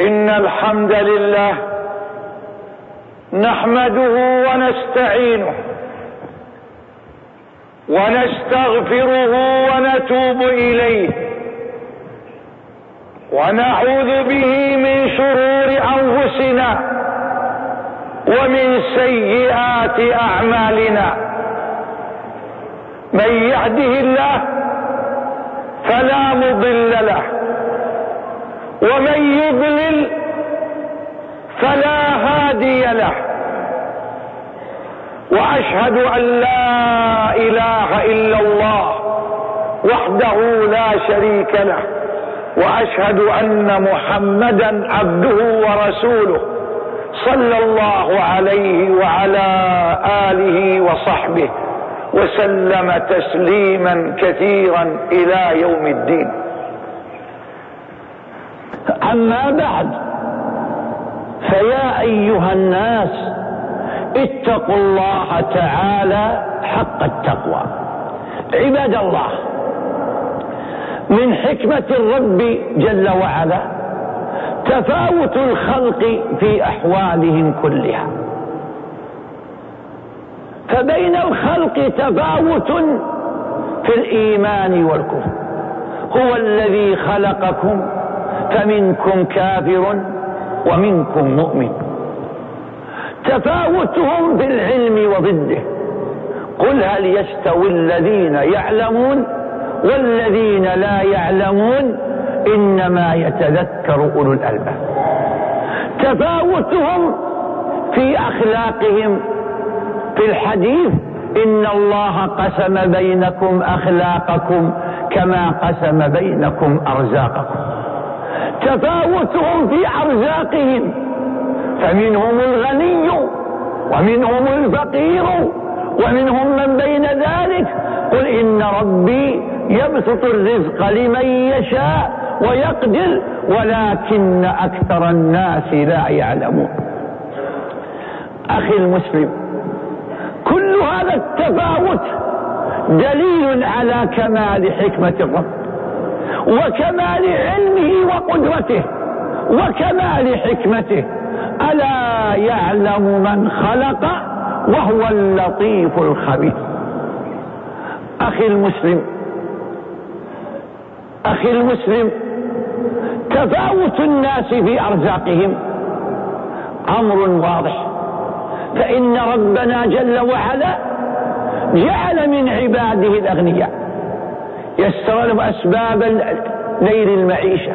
إن الحمد لله نحمده ونستعينه ونستغفره ونتوب إليه ونعوذ به من شرور أنفسنا ومن سيئات أعمالنا من يهده الله فلا مضل له ومن يضلل فلا هادي له. وأشهد أن لا إله إلا الله وحده لا شريك له. وأشهد أن محمدا عبده ورسوله صلى الله عليه وعلى آله وصحبه وسلم تسليما كثيرا إلى يوم الدين. أما بعد فيا أيها الناس اتقوا الله تعالى حق التقوى. عباد الله من حكمة الرب جل وعلا تفاوت الخلق في أحوالهم كلها. فبين الخلق تفاوت في الإيمان والكفر. هو الذي خلقكم فمنكم كافر ومنكم مؤمن. تفاوتهم في العلم وضده. قل هل يستوي الذين يعلمون والذين لا يعلمون؟ إنما يتذكر أولو الألباب. تفاوتهم في أخلاقهم. في الحديث إن الله قسم بينكم أخلاقكم كما قسم بينكم أرزاقكم. تفاوتهم في أرزاقهم. فمنهم الغني ومنهم الفقير ومنهم من بين ذلك. قل إن ربي يبسط الرزق لمن يشاء ويقدر ولكن أكثر الناس لا يعلمون. أخي المسلم كل هذا التفاوت دليل على كمال حكمة الرب. وكمال علمه وقدرته وكمال حكمته. ألا يعلم من خلق وهو اللطيف الخبير. أخي المسلم أخي المسلم تفاوت الناس في أرزاقهم أمر واضح. فإن ربنا جل وعلا جعل من عباده الأغنياء. يسر لهم أسباب نيل المعيشة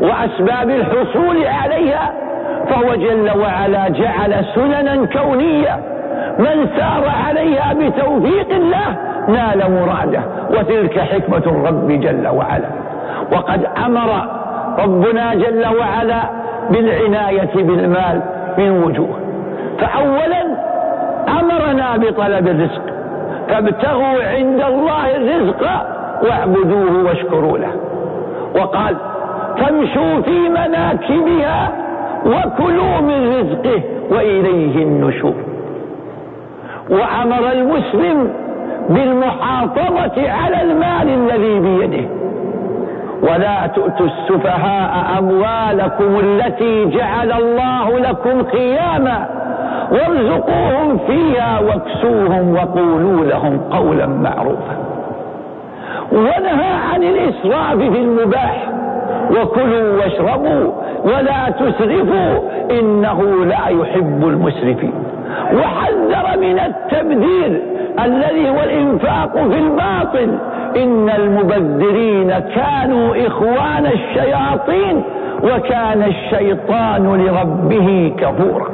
وأسباب الحصول عليها فهو جل وعلا جعل سننا كونية. من سار عليها بتوفيق الله نال مراده. وتلك حكمة الرب جل وعلا. وقد أمر ربنا جل وعلا بالعناية بالمال من وجوه. فاولا أمرنا بطلب الرزق. فابتغوا عند الله الرزق واعبدوه واشكروا له. وقال فامشوا في مناكبها وكلوا من رزقه وإليه النشور. وأمر المسلم بالمحافظة على المال الذي بيده. ولا تؤتوا السفهاء أموالكم التي جعل الله لكم قياما وارزقوهم فيها واكسوهم وقولوا لهم قولا معروفا. ونهى عن الإسراف في المباح. وكلوا واشربوا ولا تسرفوا إنه لا يحب المسرفين. وحذر من التبذير الذي هو الإنفاق في الباطل. إن المبذرين كانوا إخوان الشياطين وكان الشيطان لربه كفورا.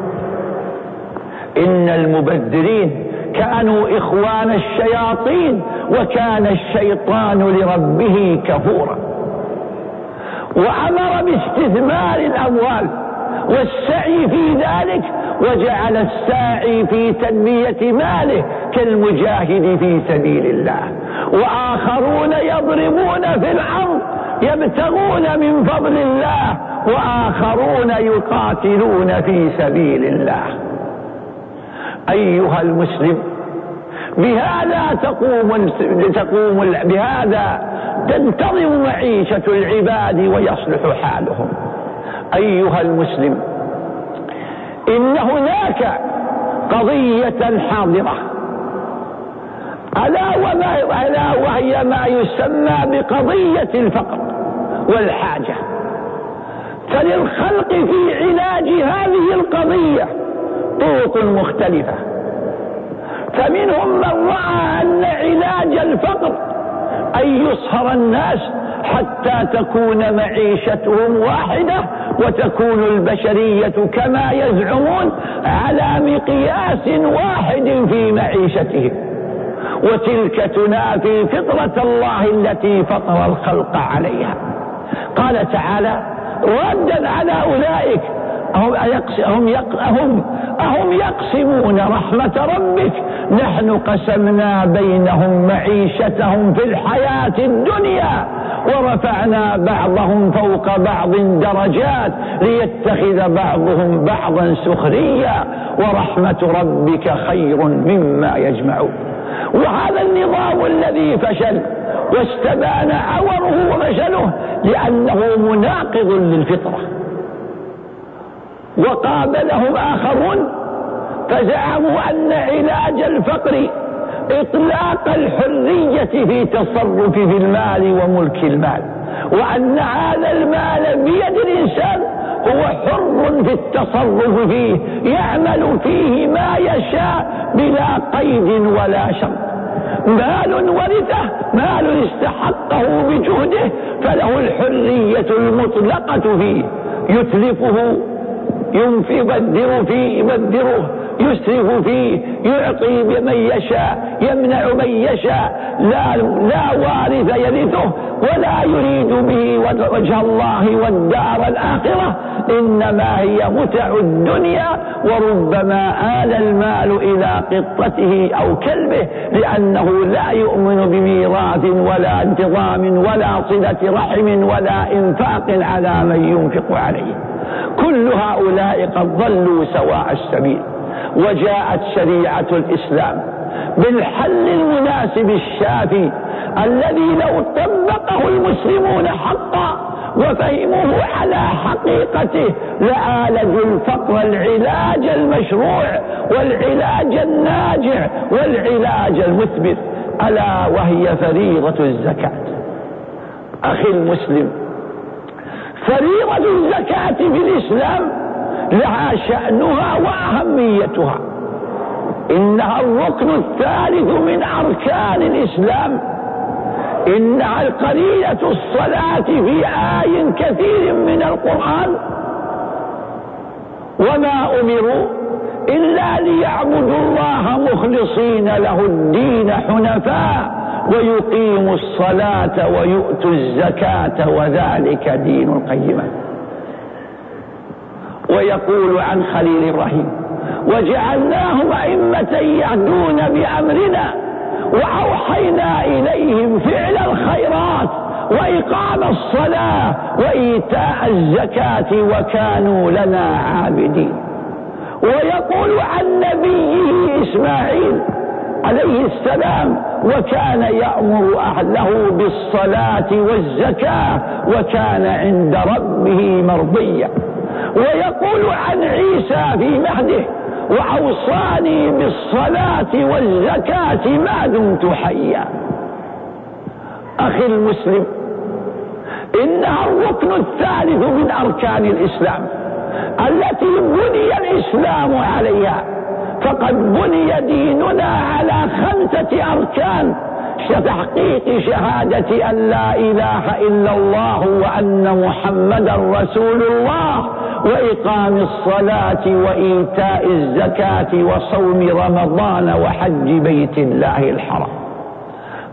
إن المبذرين كانوا إخوان الشياطين وكان الشيطان لربه كفورا. وأمر باستثمار الأموال والسعي في ذلك وجعل الساعي في تنمية ماله كالمجاهد في سبيل الله. وآخرون يضربون في الأرض يبتغون من فضل الله وآخرون يقاتلون في سبيل الله. أيها المسلم بهذا تقوم تقوم بهذا تنتظم معيشة العباد ويصلح حالهم. أيها المسلم إن هناك قضية حاضرة. ألا وما ألا وهي ما يسمى بقضية الفقر والحاجة. فللخلق في علاج هذه القضية طرق مختلفة. فمنهم من رأى أن علاج الفقر أن يصهر الناس حتى تكون معيشتهم واحدة وتكون البشرية كما يزعمون على مقياس واحد في معيشتهم. وتلك تنافي فطرة الله التي فطر الخلق عليها. قال تعالى ردا على أولئك أهم, أهم, أهم, أهم يقسمون رحمة ربك. نحن قسمنا بينهم معيشتهم في الحياة الدنيا ورفعنا بعضهم فوق بعض درجات ليتخذ بعضهم بعضا سخريا ورحمة ربك خير مما يجمعون. وهذا النظام الذي فشل واستبان عوره وفشله لأنه مناقض للفطرة. وقابلهم آخرون فزعموا أن علاج الفقر إطلاق الحرية في تصرف في المال وملك المال وأن هذا المال بيد الإنسان هو حر في التصرف فيه يعمل فيه ما يشاء بلا قيد ولا شرط مال ورثة مال استحقه بجهده فله الحرية المطلقة فيه يتلفه يبذر فيه يبذره يسرف فيه يعطي بمن يشاء يمنع من يشاء لا, لا وارث يرثه ولا يريد به وجه الله والدار الآخرة. إنما هي متع الدنيا وربما آل المال إلى قطته أو كلبه لأنه لا يؤمن بميراث ولا انتظام ولا صلة رحم ولا إنفاق على من ينفق عليه. كل هؤلاء قد ضلوا سواء السبيل وجاءت شريعة الإسلام بالحل المناسب الشافي الذي لو طبقه المسلمون حقا وفهموه على حقيقته لعالجوا الفقر العلاج المشروع والعلاج الناجع والعلاج المثبت ألا وهي فريضة الزكاة. أخي المسلم فريضة الزكاة في الإسلام لها شأنها وأهميتها. إنها الركن الثالث من أركان الإسلام. إنها القليلة الصلاة في آي كثير من القرآن. وما أمروا إلا ليعبدوا الله مخلصين له الدين حنفاء. ويقيموا الصلاة ويؤتوا الزكاة وذلك دين القيمة. ويقول عن خليل إبراهيم وجعلناهم أئمة يهدون بأمرنا وأوحينا إليهم فعل الخيرات وإقام الصلاة وإيتاء الزكاة وكانوا لنا عابدين. ويقول عن نبيه إسماعيل عليه السلام وكان يأمر أهله بالصلاة والزكاة وكان عند ربه مرضيا. ويقول عن عيسى في مهده وأوصاني بالصلاة والزكاة ما دمت حيا. أخي المسلم إنها الركن الثالث من أركان الإسلام التي بني الإسلام عليها. فقد بني ديننا على خمسة أركان تحقيق شهادة أن لا إله إلا الله وأن محمدا رسول الله وإقام الصلاة وإيتاء الزكاة وصوم رمضان وحج بيت الله الحرام.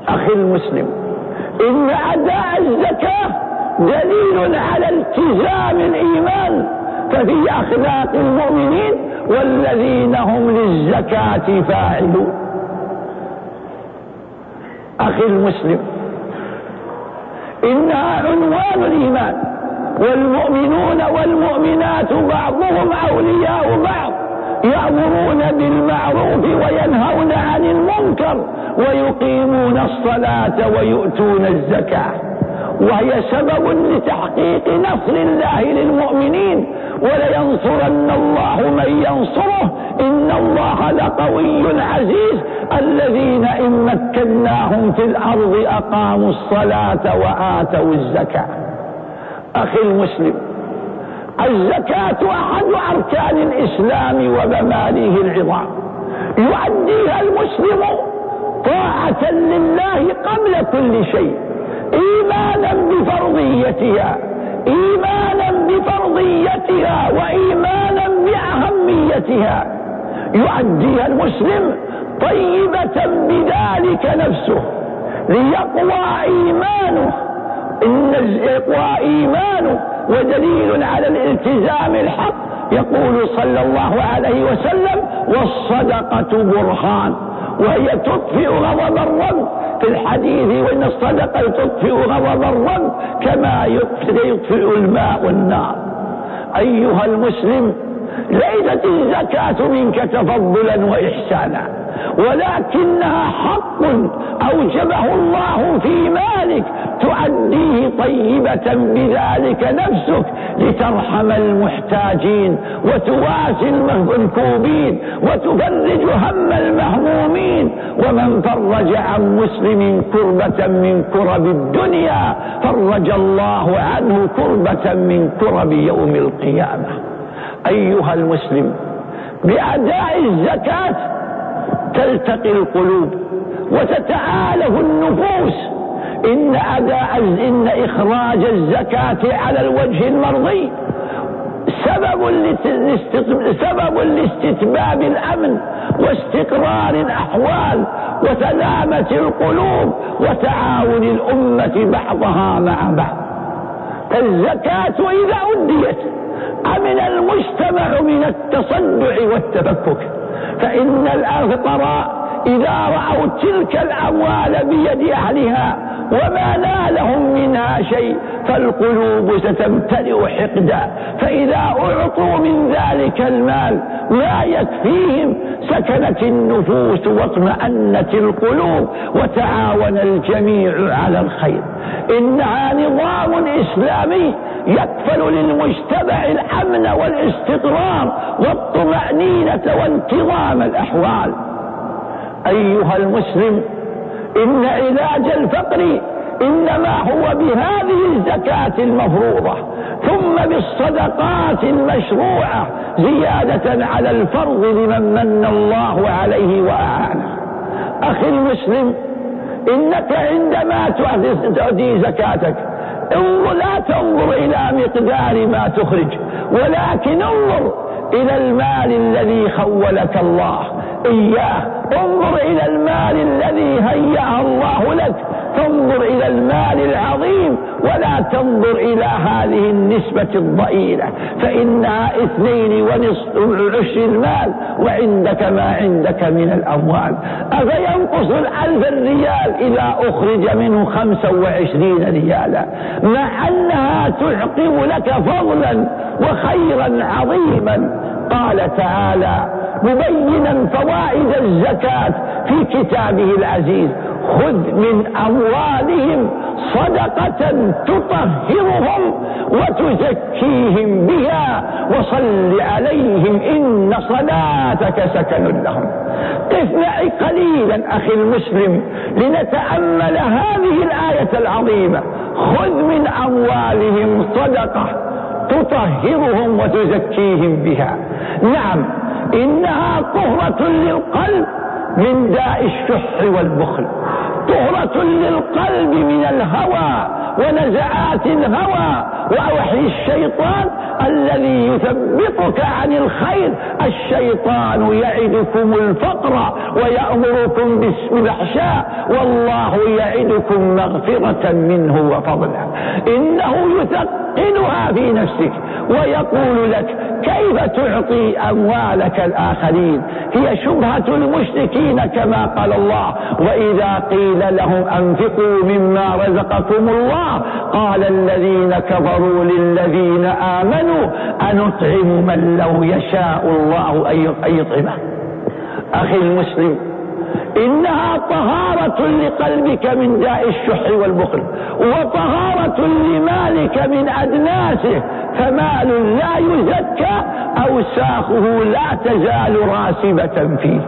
أخي المسلم إن أداء الزكاة دليل على التزام الإيمان. ففي أخلاق المؤمنين والذين هم للزكاة فاعلون. أخي المسلم إنها عنوان الإيمان والمؤمنون والمؤمنات بعضهم أولياء بعض يأمرون بالمعروف وينهون عن المنكر ويقيمون الصلاة ويؤتون الزكاة. وهي سبب لتحقيق نصر الله للمؤمنين ولينصرن الله من ينصره. إن الله لقوي عزيز. الذين إن مكناهم في الأرض أقاموا الصلاة وآتوا الزكاة. أخي المسلم الزكاة أحد أركان الإسلام ومبانيه العظام. يؤديها المسلم طاعة لله قبل كل شيء إيمانا بفرضيتها. إيمانا بفرضيتها وإيمانا بأهميتها. يؤديها المسلم طيبة بذلك نفسه ليقوى إيمانه. إن يقوى إيمانه ودليل على الالتزام الحق يقول صلى الله عليه وسلم والصدقة برهان. وهي تطفئ غضب الرب في الحديث وإن الصدقة تطفئ غضب الرب كما يطفئ الماء النار أيها المسلم ليست الزكاة منك تفضلا وإحسانا. ولكنها حق أوجبه الله في مالك تؤديه طيبة بذلك نفسك لترحم المحتاجين وتواسي المنكوبين وتفرج هم المهمومين. ومن فرج عن مسلم كربة من كرب الدنيا فرج الله عنه كربة من كرب يوم القيامة. أيها المسلم بأداء الزكاة تلتقي القلوب وتتآلف النفوس. إن أداء إن إخراج الزكاة على الوجه المرضي سبب سبب لاستتباب الأمن واستقرار الأحوال وسلامة القلوب وتعاون الأمة بعضها مع بعض. فالزكاة إذا أديت أمن المجتمع من التصدع والتفكك فإن الفقراء إذا رأوا تلك الأموال بيد أهلها وما نالهم منها شيء فالقلوب ستمتلئ حقدا. فإذا أعطوا من ذلك المال ما يكفيهم سكنت النفوس واطمأنت القلوب وتعاون الجميع على الخير. إنها نظام إسلامي يكفل للمجتمع الأمن والاستقرار والطمأنينة وانتظام الأحوال. أيها المسلم إن علاج الفقر إنما هو بهذه الزكاة المفروضة ثم بالصدقات المشروعة زيادة على الفرض لمن من الله عليه وأعانه أخي المسلم إنك عندما تؤدي زكاتك انظر لا تنظر إلى مقدار ما تخرج ولكن انظر إلى المال الذي خولك الله إياه. انظر إلى المال الذي هيأه الله لك. تنظر إلى المال العظيم ولا تنظر إلى هذه النسبة الضئيلة فإنها اثنين ونصف عشر المال وعندك ما عندك من الأموال. أفينقص الألف الريال إذا أخرج منه خمسة وعشرين ريالا؟ مع أنها تعقب لك فضلا وخيرا عظيما. قال تعالى مبينا فوائد الزكاة في كتابه العزيز. خذ من أموالهم صدقة تطهرهم وتزكيهم بها وصل عليهم إن صلاتك سكن لهم. قف معي قليلا أخي المسلم لنتأمل هذه الآية العظيمة. خذ من أموالهم صدقة تطهرهم وتزكيهم بها. نعم إنها طهرة للقلب من داء الشح والبخل. طهرة للقلب من الهوى ونزعات الهوى وأوحي الشيطان الذي يثبطك عن الخير الشيطان يعدكم الفقر ويأمركم بالفحشاء والله يعدكم مغفرة منه وفضلا. إنه يثقلها في نفسك ويقول لك كيف تعطي أموالك الآخرين؟ هي شبهة المشركين كما قال الله. وإذا قيل لهم أنفقوا مما رزقكم الله قال الذين كفروا للذين آمنوا أنطعم من لو يشاء الله أن يطعمه. أخي المسلم إنها طهارة لقلبك من داء الشح والبخل وطهارة لمالك من أدناسه فمال لا يزكى أوساخه لا تزال راسبة فيه.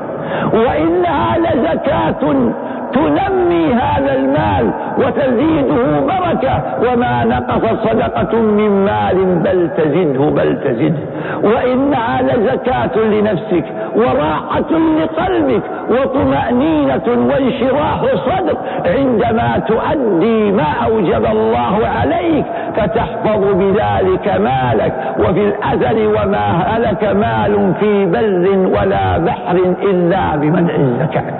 وإنها لزكاة تنمي هذا المال وتزيده بركة وما نقصت صدقة من مال بل تزده بل تزده. وإنها لزكاة لنفسك وراحة لقلبك وطمأنينة وانشراح صدر عندما تؤدي ما أوجب الله عليك فتحفظ بذلك مالك وفي الأثر وما هلك مال في بر ولا بحر إلا بمنع الزكاة.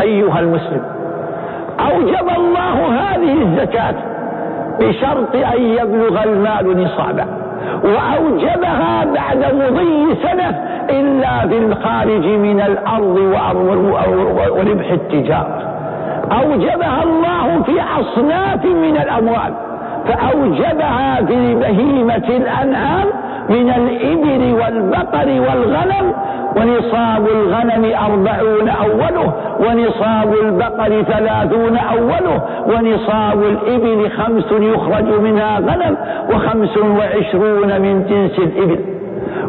أيها المسلم أوجب الله هذه الزكاة بشرط أن يبلغ المال نصابا وأوجبها بعد مضي سنة إلا في الخارج من الأرض وربح التجارة. أوجبها الله في أصناف من الأموال فأوجبها في بهيمة الأنعام من الإبل والبقر والغنم ونصاب الغنم أربعون أوله ونصاب البقر ثلاثون أوله ونصاب الإبل خمس يخرج منها غنم وخمس وعشرون من جنس الإبل.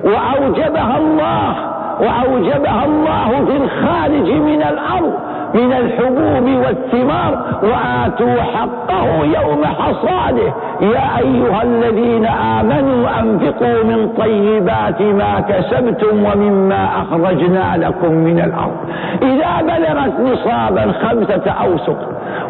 وأوجبها الله وأوجبها الله في الخارج من الأرض من الحبوب والثمار وآتوا حقه يوم حصاده. يا أيها الذين آمنوا أنفقوا من طيبات ما كسبتم ومما أخرجنا لكم من الأرض. إذا بلغت نصابا خمسة أوسق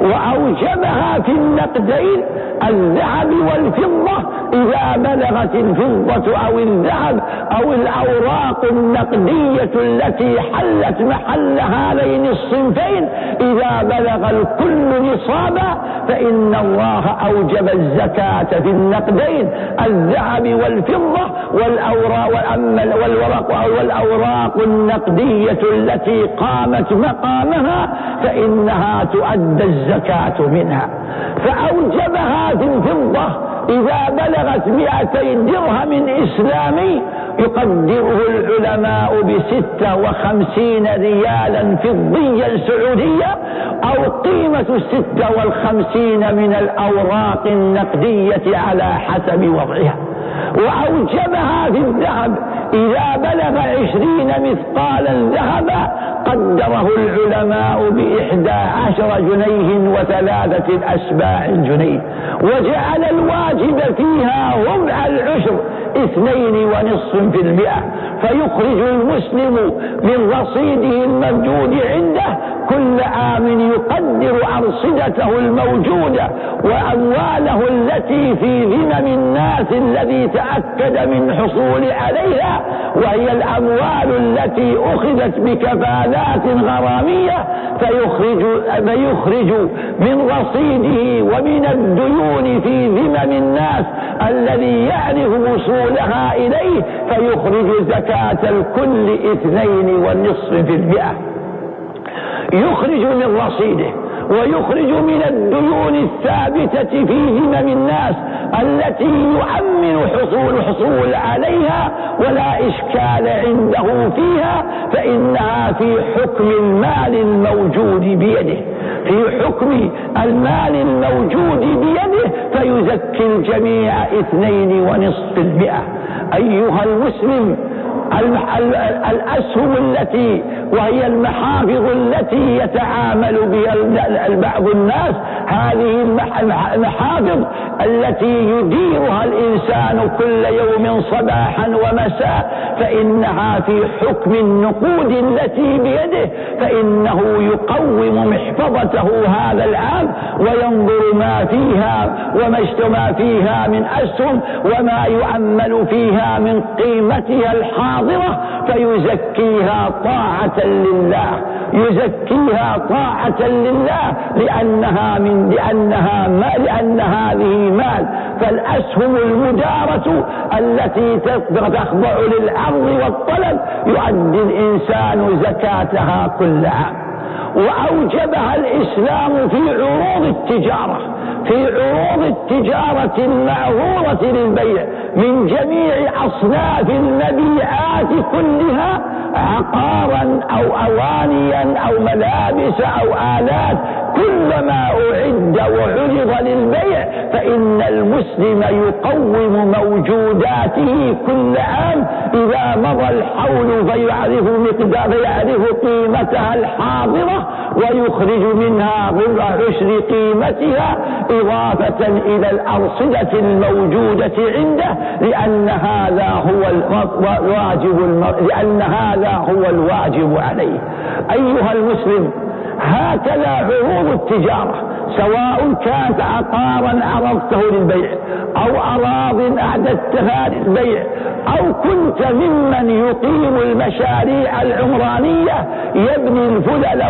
وأوجبها في النقدين الذهب والفضة إذا بلغت الفضة أو الذهب أو الأوراق النقدية التي حلت محل هذين الصنفين إذا بلغ الكل نصابا فإن الله أوجب الزكاة. في النقدين الذهب والفضة والأوراق والورق والأوراق النقدية التي قامت مقامها فإنها تؤدى الزكاة منها. فأوجبها في الفضة. إذا بلغت مئتي درهم إسلامي يقدره العلماء بستة وخمسين ريالا فضيا سعودية أو قيمة الستة والخمسين من الأوراق النقدية على حسب وضعها. وأوجبها في الذهب إذا بلغ عشرين مثقالا ذهبا قدره العلماء بإحدى عشر جنيه وثلاثة أسباع الجنيه وجعل الواجب فيها ربع العشر اثنين ونصف في المئة. فيخرج المسلم من رصيده الموجود عنده كل عام يقدر أرصدته الموجودة وأمواله التي في ذمم الناس الذي تأكد من حصول عليها وهي الأموال التي أخذت بكفالات غرامية. فيخرج, فيخرج من رصيده ومن الديون في ذمم الناس الذي يعرف وصولها إليه فيخرج زكاة الكل اثنين والنصف في المئة. يخرج من رصيده ويخرج من الديون الثابتة في همم الناس التي يؤمن حصول حصول عليها ولا إشكال عنده فيها فإنها في حكم المال الموجود بيده. في حكم المال الموجود بيده فيزكي الجميع اثنين ونصف المئة. أيها المسلم الأسهم التي وهي المحافظ التي يتعامل بها بعض الناس هذه المحافظ التي يديرها الإنسان كل يوم صباحا ومساء فإنها في حكم النقود التي بيده فإنه يقوم محفظته هذا العام وينظر ما فيها وما اجتمع فيها من أسهم وما يؤمل فيها من قيمتها الحاضرة فيزكيها طاعة لله. يزكيها طاعة لله لأنها من لأنها ما لأن هذه مال. فالأسهم المدارة التي تخضع للعرض والطلب يؤدي الإنسان زكاتها كل عام وأوجبها الإسلام في عروض التجارة. في عروض التجارة المعروضة للبيع. من جميع أصناف المبيعات كلها عقارا أو أوانيا أو ملابس أو آلات كلما أعد وعرض للبيع فإن المسلم يقوم موجوداته كل عام إذا مضى الحول فيعرف مقدار فيعرف قيمتها الحاضرة ويخرج منها ضمن عشر قيمتها إضافة إلى الأرصدة الموجودة عنده لأن هذا هو الواجب لأن هذا هو الواجب عليه. أيها المسلم هكذا عروض التجارة سواء كانت عقارا عرضته للبيع أو اراض أعددتها للبيع أو كنت ممن يقيم المشاريع العمرانية يبني الفلل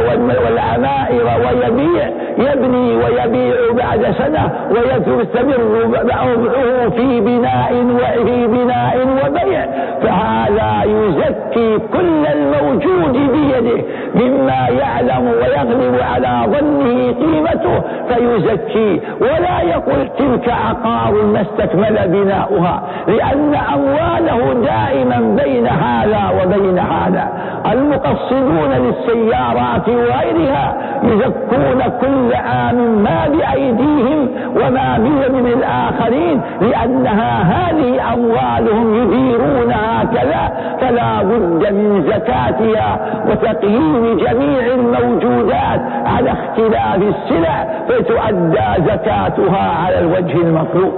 والعمائر ويبيع يبني ويبيع بعد سنة ويستمر وضعه في بناء وفي بناء وبيع. فهذا يزكي كل الموجود بيده مما يعلم ويغلب على ظنه قيمته فيزكي. ولا يقول تلك عقار ما استكمل بناؤها لأن أمواله دائما بين هذا وبين هذا. المقصدون للسيارات وغيرها يزكون كل عام ما بأيديهم وما من الآخرين لأنها هذه أموالهم يديرونها كذا فلا بد من زكاتها وتقييم جميع الموجودات على اختلاف السلع فتؤدى زكاتها على الوجه المطلوب.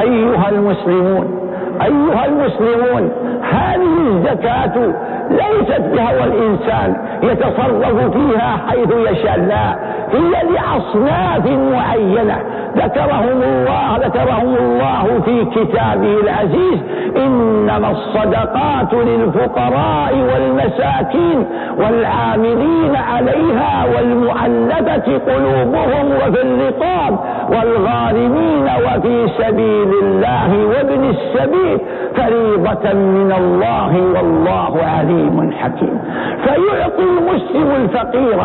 أيها المسلمون أيها المسلمون هذه الزكاة ليست بهوى الإنسان يتصرف فيها حيث يشاء لا هي لأصناف معينة. ذكرهم الله ذكرهم الله في كتابه العزيز إنما الصدقات للفقراء والمساكين والعاملين عليها والمؤلفة قلوبهم وفي الرقاب والغارمين وفي سبيل الله وابن السبيل فريضة من الله والله عليم حكيم. فيعطي المسلم الفقير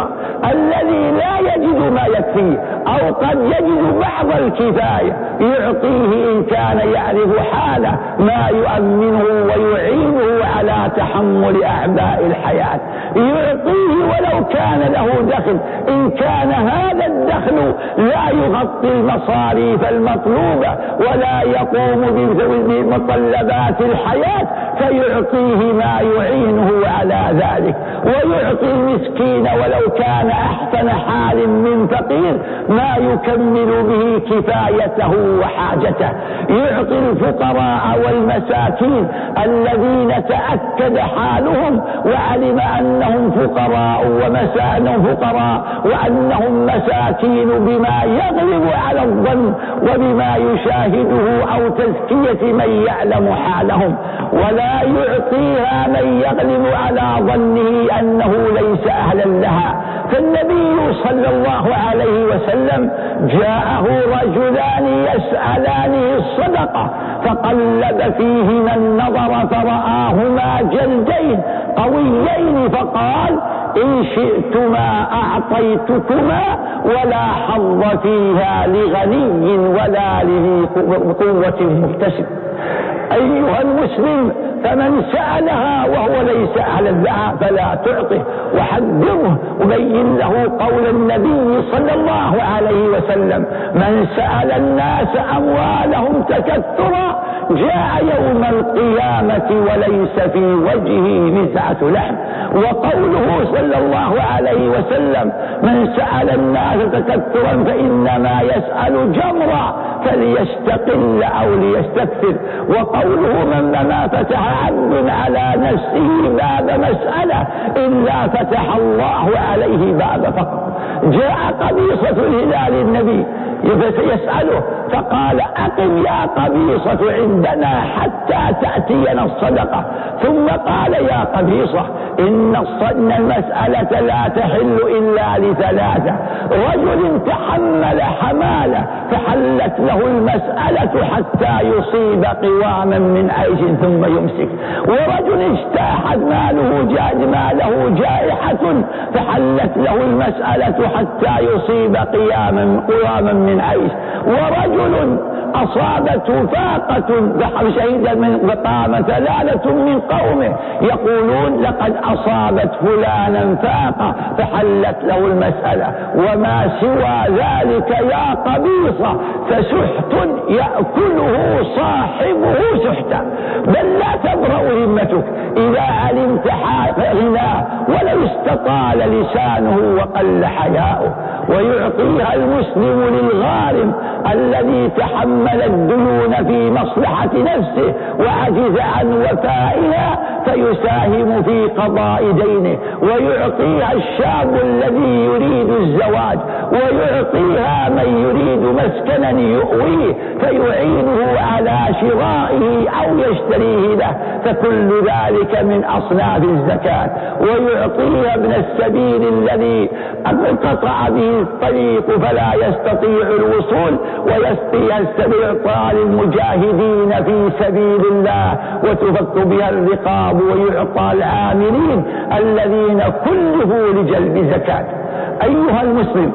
الذي لا يجد ما يكفيه أو قد يجد بعض الكفاية يعطيه إن كان يعرف حاله ما يؤمنه ويعينه على تحمل أعباء الحياة. يعطيه ولو كان له دخل. إن كان هذا الدخل لا يغطي المصاريف المطلوبة ولا يقوم بمطلبات الحياة فيعطيه ما يعينه على ذلك. ويعطي المسكين ولو كان أحسن حال من فقير ما يكمل به كفايته وحاجته. يعطي الفقراء والمساكين الذين تأكد حالهم وعلم أنهم فقراء ومسانهم فقراء وأنهم مساكين بما يغلب على الظن وبما يشاهده أو تزكية من يعلم حالهم. ولا يعطيها من يغلب على ظنه أنه ليس أهلا لها. فالنبي صلى الله عليه وسلم جاءه رجلان يسألانه الصدقة فقلب فيهما النظر فرآهما جلدين قويين فقال إن شئتما أعطيتكما ولا حظ فيها لغني ولا لذي قوة مكتسب. أيها المسلم فمن سألها وهو ليس أهلا لها فلا تعطه وحذره وبين له قول النبي صلى الله عليه وسلم من سأل الناس أموالهم تكثرا جاء يوم القيامة وليس في وجهه مسعة لحم. وقوله صلى الله عليه وسلم من سأل الناس تكثرا فإنما يسأل جمرا. فليستقل أو ليستكثر. وقوله من ما فتح عبد على نفسه باب مسألة إلا فتح الله عليه باب فقر جاء قبيصة الهلال النبي يسأله فقال أقم يا قبيصة عندنا حتى تأتينا الصدقة. ثم قال يا قبيصة إن المسألة لا تحل إلا لثلاثة. رجل تحمل حمالة فحلت له المسألة حتى يصيب قواما من عيش ثم يمسك. ورجل اجتاحت ماله جاد ماله جائحة فحلت له المسألة حتى يصيب قياما قواما من عيش. ورجل أصابته فاقة شهيدا من فقام ثلاثة من قومه. يقولون لقد أصابت فلانا فاقة فحلت له المسألة. وما سوى ذلك يا قبيصة فسحت يأكله صاحبه سحتا. بل لا تبرأ ذمتك إذا علمت غناه ولو استطال لسانه وقل حياؤه. ويعطيها المسلم للغارم الذي تحمل الديون في مصلحة نفسه وعجز عن وفائها فيساهم في قضاء دينه ويعطيها الشاب الذي يريد الزواج ويعطيها من يريد مسكنا يؤويه فيعينه على شرائه أو يشتريه له فكل ذلك من أصناف الزكاة. ويعطيها ابن السبيل الذي انقطع به الطريق فلا يستطيع الوصول ويسقيها السبيل للمجاهدين في سبيل الله وتفك بها الرقاب ويعطى العاملين الذين كله لجلب زكاة. أيها المسلم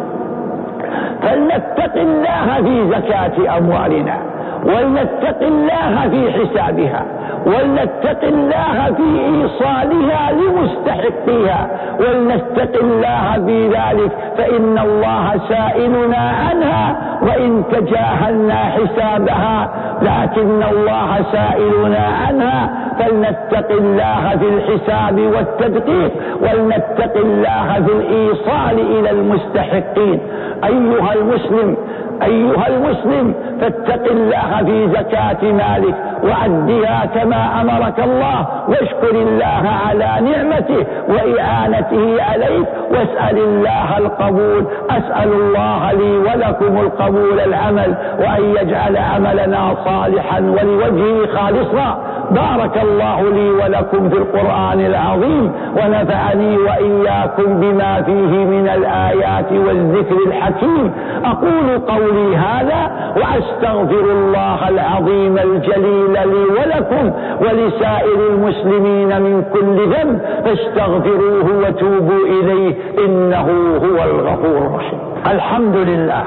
فلنتق الله في زكاة أموالنا ولنتق الله في حسابها ولنتق الله في إيصالها لمستحقيها ولنتق الله في ذلك فإن الله سائلنا عنها وإن تجاهلنا حسابها لكن الله سائلنا عنها فلنتق الله في الحساب والتدقيق ولنتق الله في الإيصال إلى المستحقين. أيها المسلم أيها المسلم فاتق الله في زكاة مالك. وعدها كما أمرك الله. واشكر الله على نعمته وإعانته عليك. واسأل الله القبول. أسأل الله لي ولكم القبول العمل. وأن يجعل عملنا صالحا ولوجهه خالصا. بارك الله لي ولكم في القرآن العظيم. ونفعني وإياكم بما فيه من الآيات والذكر الحكيم. أقول قولي هذا وأستغفر الله العظيم الجليل لي ولكم ولسائر المسلمين من كل ذنب فاستغفروه وتوبوا إليه إنه هو الغفور الرحيم. الحمد لله.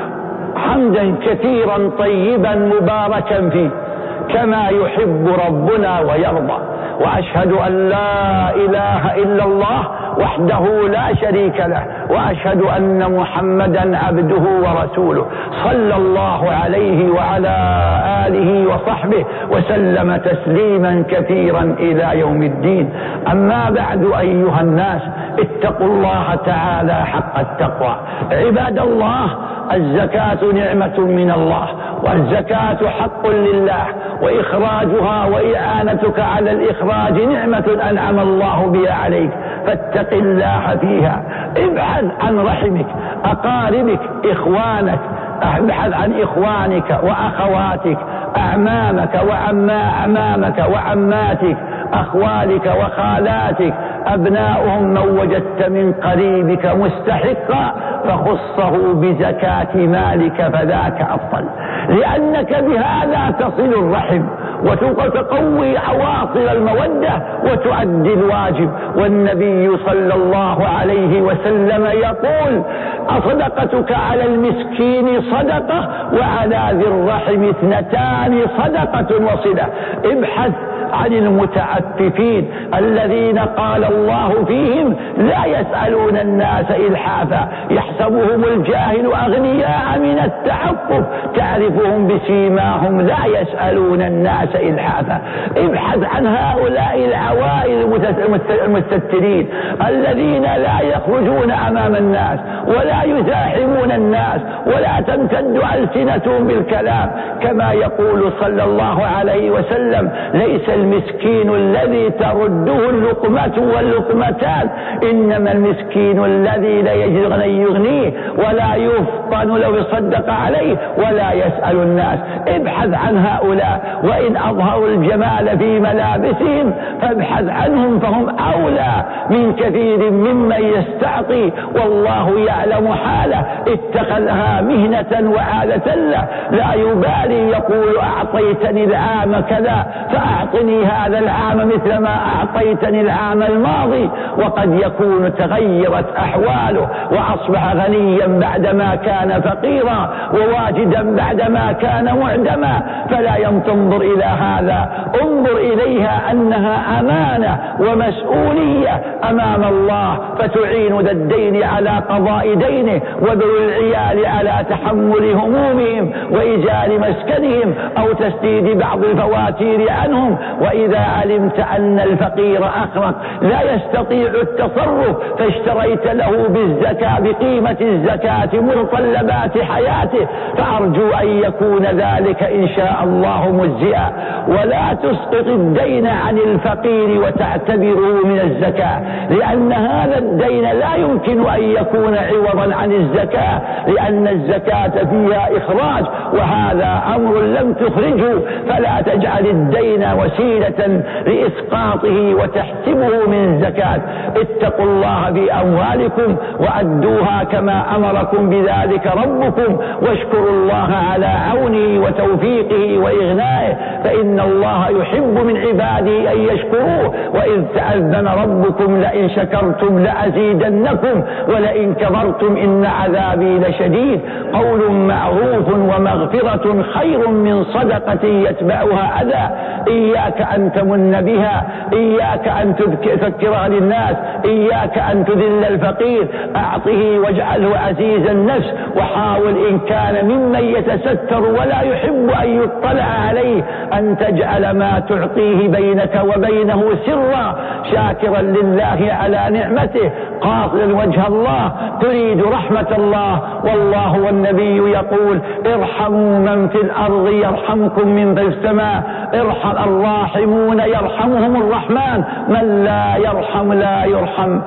حمدا كثيرا طيبا مباركا فيه كما يحب ربنا ويرضى. وأشهد أن لا إله إلا الله وحده لا شريك له وأشهد أن محمدا عبده ورسوله صلى الله عليه وعلى آله وصحبه وسلم تسليما كثيرا إلى يوم الدين. أما بعد أيها الناس اتقوا الله تعالى حق التقوى. عباد الله الزكاة نعمة من الله والزكاة حق لله وإخراجها وإعانتك على الإخراج نعمة أنعم الله بها عليك. فاتق الله فيها. ابعد عن رحمك أقاربك إخوانك. ابحث عن إخوانك وأخواتك أعمامك وعمامك وعماتك أخوالك وخالاتك. أبناؤهم من وجدت من قريبك مستحقا فخصه بزكاة مالك فذاك أفضل. لأنك بهذا تصل الرحم وتقوي عواصر المودة وتؤدي الواجب. والنبي صلى الله عليه وسلم يقول أصدقتك على المسكين صدقة وعلى ذي الرحم اثنتان صدقة وصلة. ابحث عن المتعففين الذين قال الله فيهم لا يسألون الناس إلحافا. يحسبهم الجاهل أغنياء من التعفف. تعرفهم بسيماهم لا يسألون الناس إلحافا. ابحث عن هؤلاء العوائل المستترين الذين لا يخرجون أمام الناس ولا يزاحمون الناس ولا تمتد ألسنتهم بالكلام. كما يقول صلى الله عليه وسلم ليس المسكين الذي ترده اللقمة واللقمتان. إنما المسكين الذي لا يجد أن يغنيه ولا يفطن لو يصدق عليه ولا يسأل الناس. ابحث عن هؤلاء. وإن أظهروا الجمال في ملابسهم فابحث عنهم فهم أولى من كثير ممن يستعطي والله يعلم حاله. اتخذها مهنة وعادة له. لا يبالي يقول أعطيتني العام كذا فأعطني أعطني هذا العام مثل ما أعطيتني العام الماضي وقد يكون تغيرت أحواله وأصبح غنيا بعدما كان فقيرا وواجدا بعدما كان معدما. فلا تنظر إلى هذا. انظر إليها أنها أمانة ومسؤولية أمام الله فتعين ذا الدين على قضاء دينه وذو العيال على تحمل همومهم وإيجار مسكنهم أو تسديد بعض الفواتير عنهم وإذا علمت أن الفقير أخرق لا يستطيع التصرف فاشتريت له بالزكاة بقيمة الزكاة متطلبات حياته فأرجو أن يكون ذلك إن شاء الله مجزئا. ولا تسقط الدين عن الفقير وتعتبره من الزكاة لأن هذا الدين لا يمكن أن يكون عوضا عن الزكاة لأن الزكاة فيها إخراج وهذا أمر لم تخرجه فلا تجعل الدين وسيلة لإسقاطه وتحسبه من الزكاة اتقوا الله بأموالكم وأدوها كما أمركم بذلك ربكم واشكروا الله على عونه وتوفيقه وإغنائه فإن الله يحب من عباده أن يشكروه. وإذ تأذن ربكم لئن شكرتم لأزيدنكم ولئن كفرتم إن عذابي لشديد. قول معروف ومغفرة خير من صدقة يتبعها أذى. إياك أن تمن بها إياك أن تذكرها للناس إياك أن تذل الفقير أعطه واجعله عزيز النفس وحاول إن كان ممن يتستر ولا يحب أن يطلع عليه أن تجعل ما تعطيه بينك وبينه سرا شاكرا لله على نعمته قاصدا وجه الله تريد رحمة الله والله والنبي يقول ارحموا من في الأرض يرحمكم من في السماء ارحم الراحمون يرحمهم الرحمن من لا يرحم لا يرحم.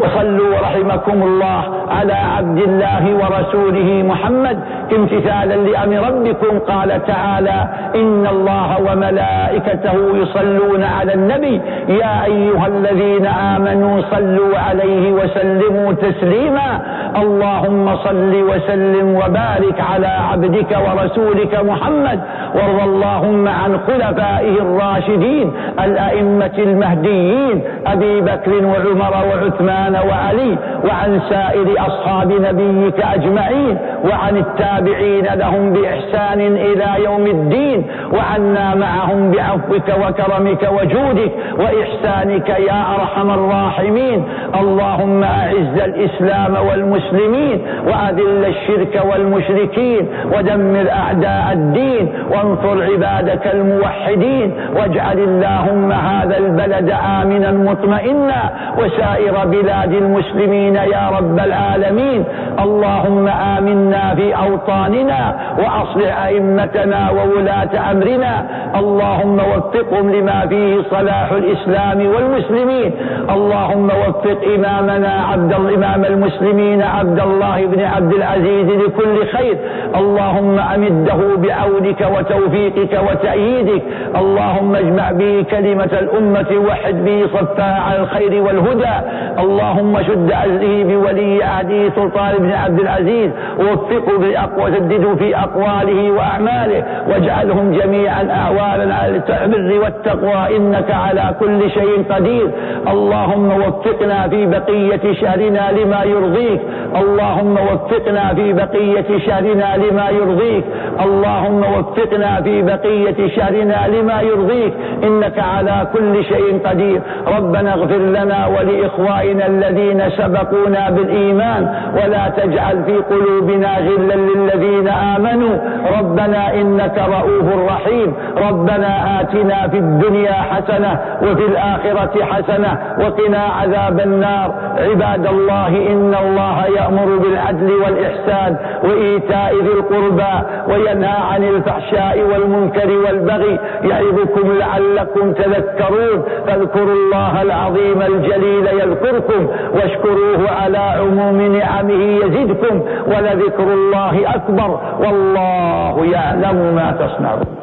وصلوا رحمكم الله على عبد الله ورسوله محمد امتثالا لأمر ربكم. قال تعالى إن الله وملائكته يصلون على النبي. يا أيها الذين آمنوا صلوا عليه وسلموا تسليما. اللهم صل وسلم وبارك على عبدك ورسولك محمد. وارض اللهم عن خلفائه الراشدين الأئمة المهديين أبي بكر وعمر وعثمان وعلي وعن سائر أصحاب نبيك أجمعين وعن التابعين لهم بإحسان إلى يوم الدين وعنا معهم بعفوك وكرمك وجودك وإحسانك يا أرحم الراحمين. اللهم أعز الإسلام والمسلمين وأذل الشرك والمشركين ودمر أعداء الدين وانصر عبادك الموحدين واجعل اللهم هذا البلد آمنا مطمئنا وسائر بلاد المسلمين يا رب العالمين. اللهم آمنا في أوطاننا وأصلح أئمتنا وولاة أمرنا. اللهم وفقهم لما فيه صلاح الإسلام والمسلمين. اللهم وفق إمامنا عبد الإمام المسلمين عبد الله بن عبد العزيز لكل خير. اللهم أمده بعونك وتوفيقك وتأييدك. اللهم اجمع به كلمة الأمة وحد به صفها على الخير والهدى. اللهم شد عزه بولي عهده سلطان بن عبد العزيز. ووفقه بأقوى سدده في أقواله وأعماله. واجعلهم جميعا أعوانا على البر والتقوى. إنك على كل شيء قدير. اللهم وفقنا في بقية شهرنا لما يرضيك. اللهم وفقنا في بقية شهرنا لما يرضيك. اللهم وفقنا في بقية شهرنا لما يرضيك. إنك على كل شيء قدير. ربنا اغفر لنا ولإخوائنا الذين سبقونا بالإيمان ولا تجعل في قلوبنا غلا للذين آمنوا. ربنا إنك رؤوف رحيم. ربنا آتنا في الدنيا حسنة وفي الآخرة حسنة وقنا عذاب النار. عباد الله إن الله يأمر بالعدل والإحسان وإيتاء ذي القربى وينهى عن الفحشاء والمنكر والبغي يعظكم لعلكم تذكرون. فاذكروا الله العظيم الجليل يذكركم. واشكروه على عموم نعمه يزدكم ولذكر الله أكبر والله يعلم ما تصنعون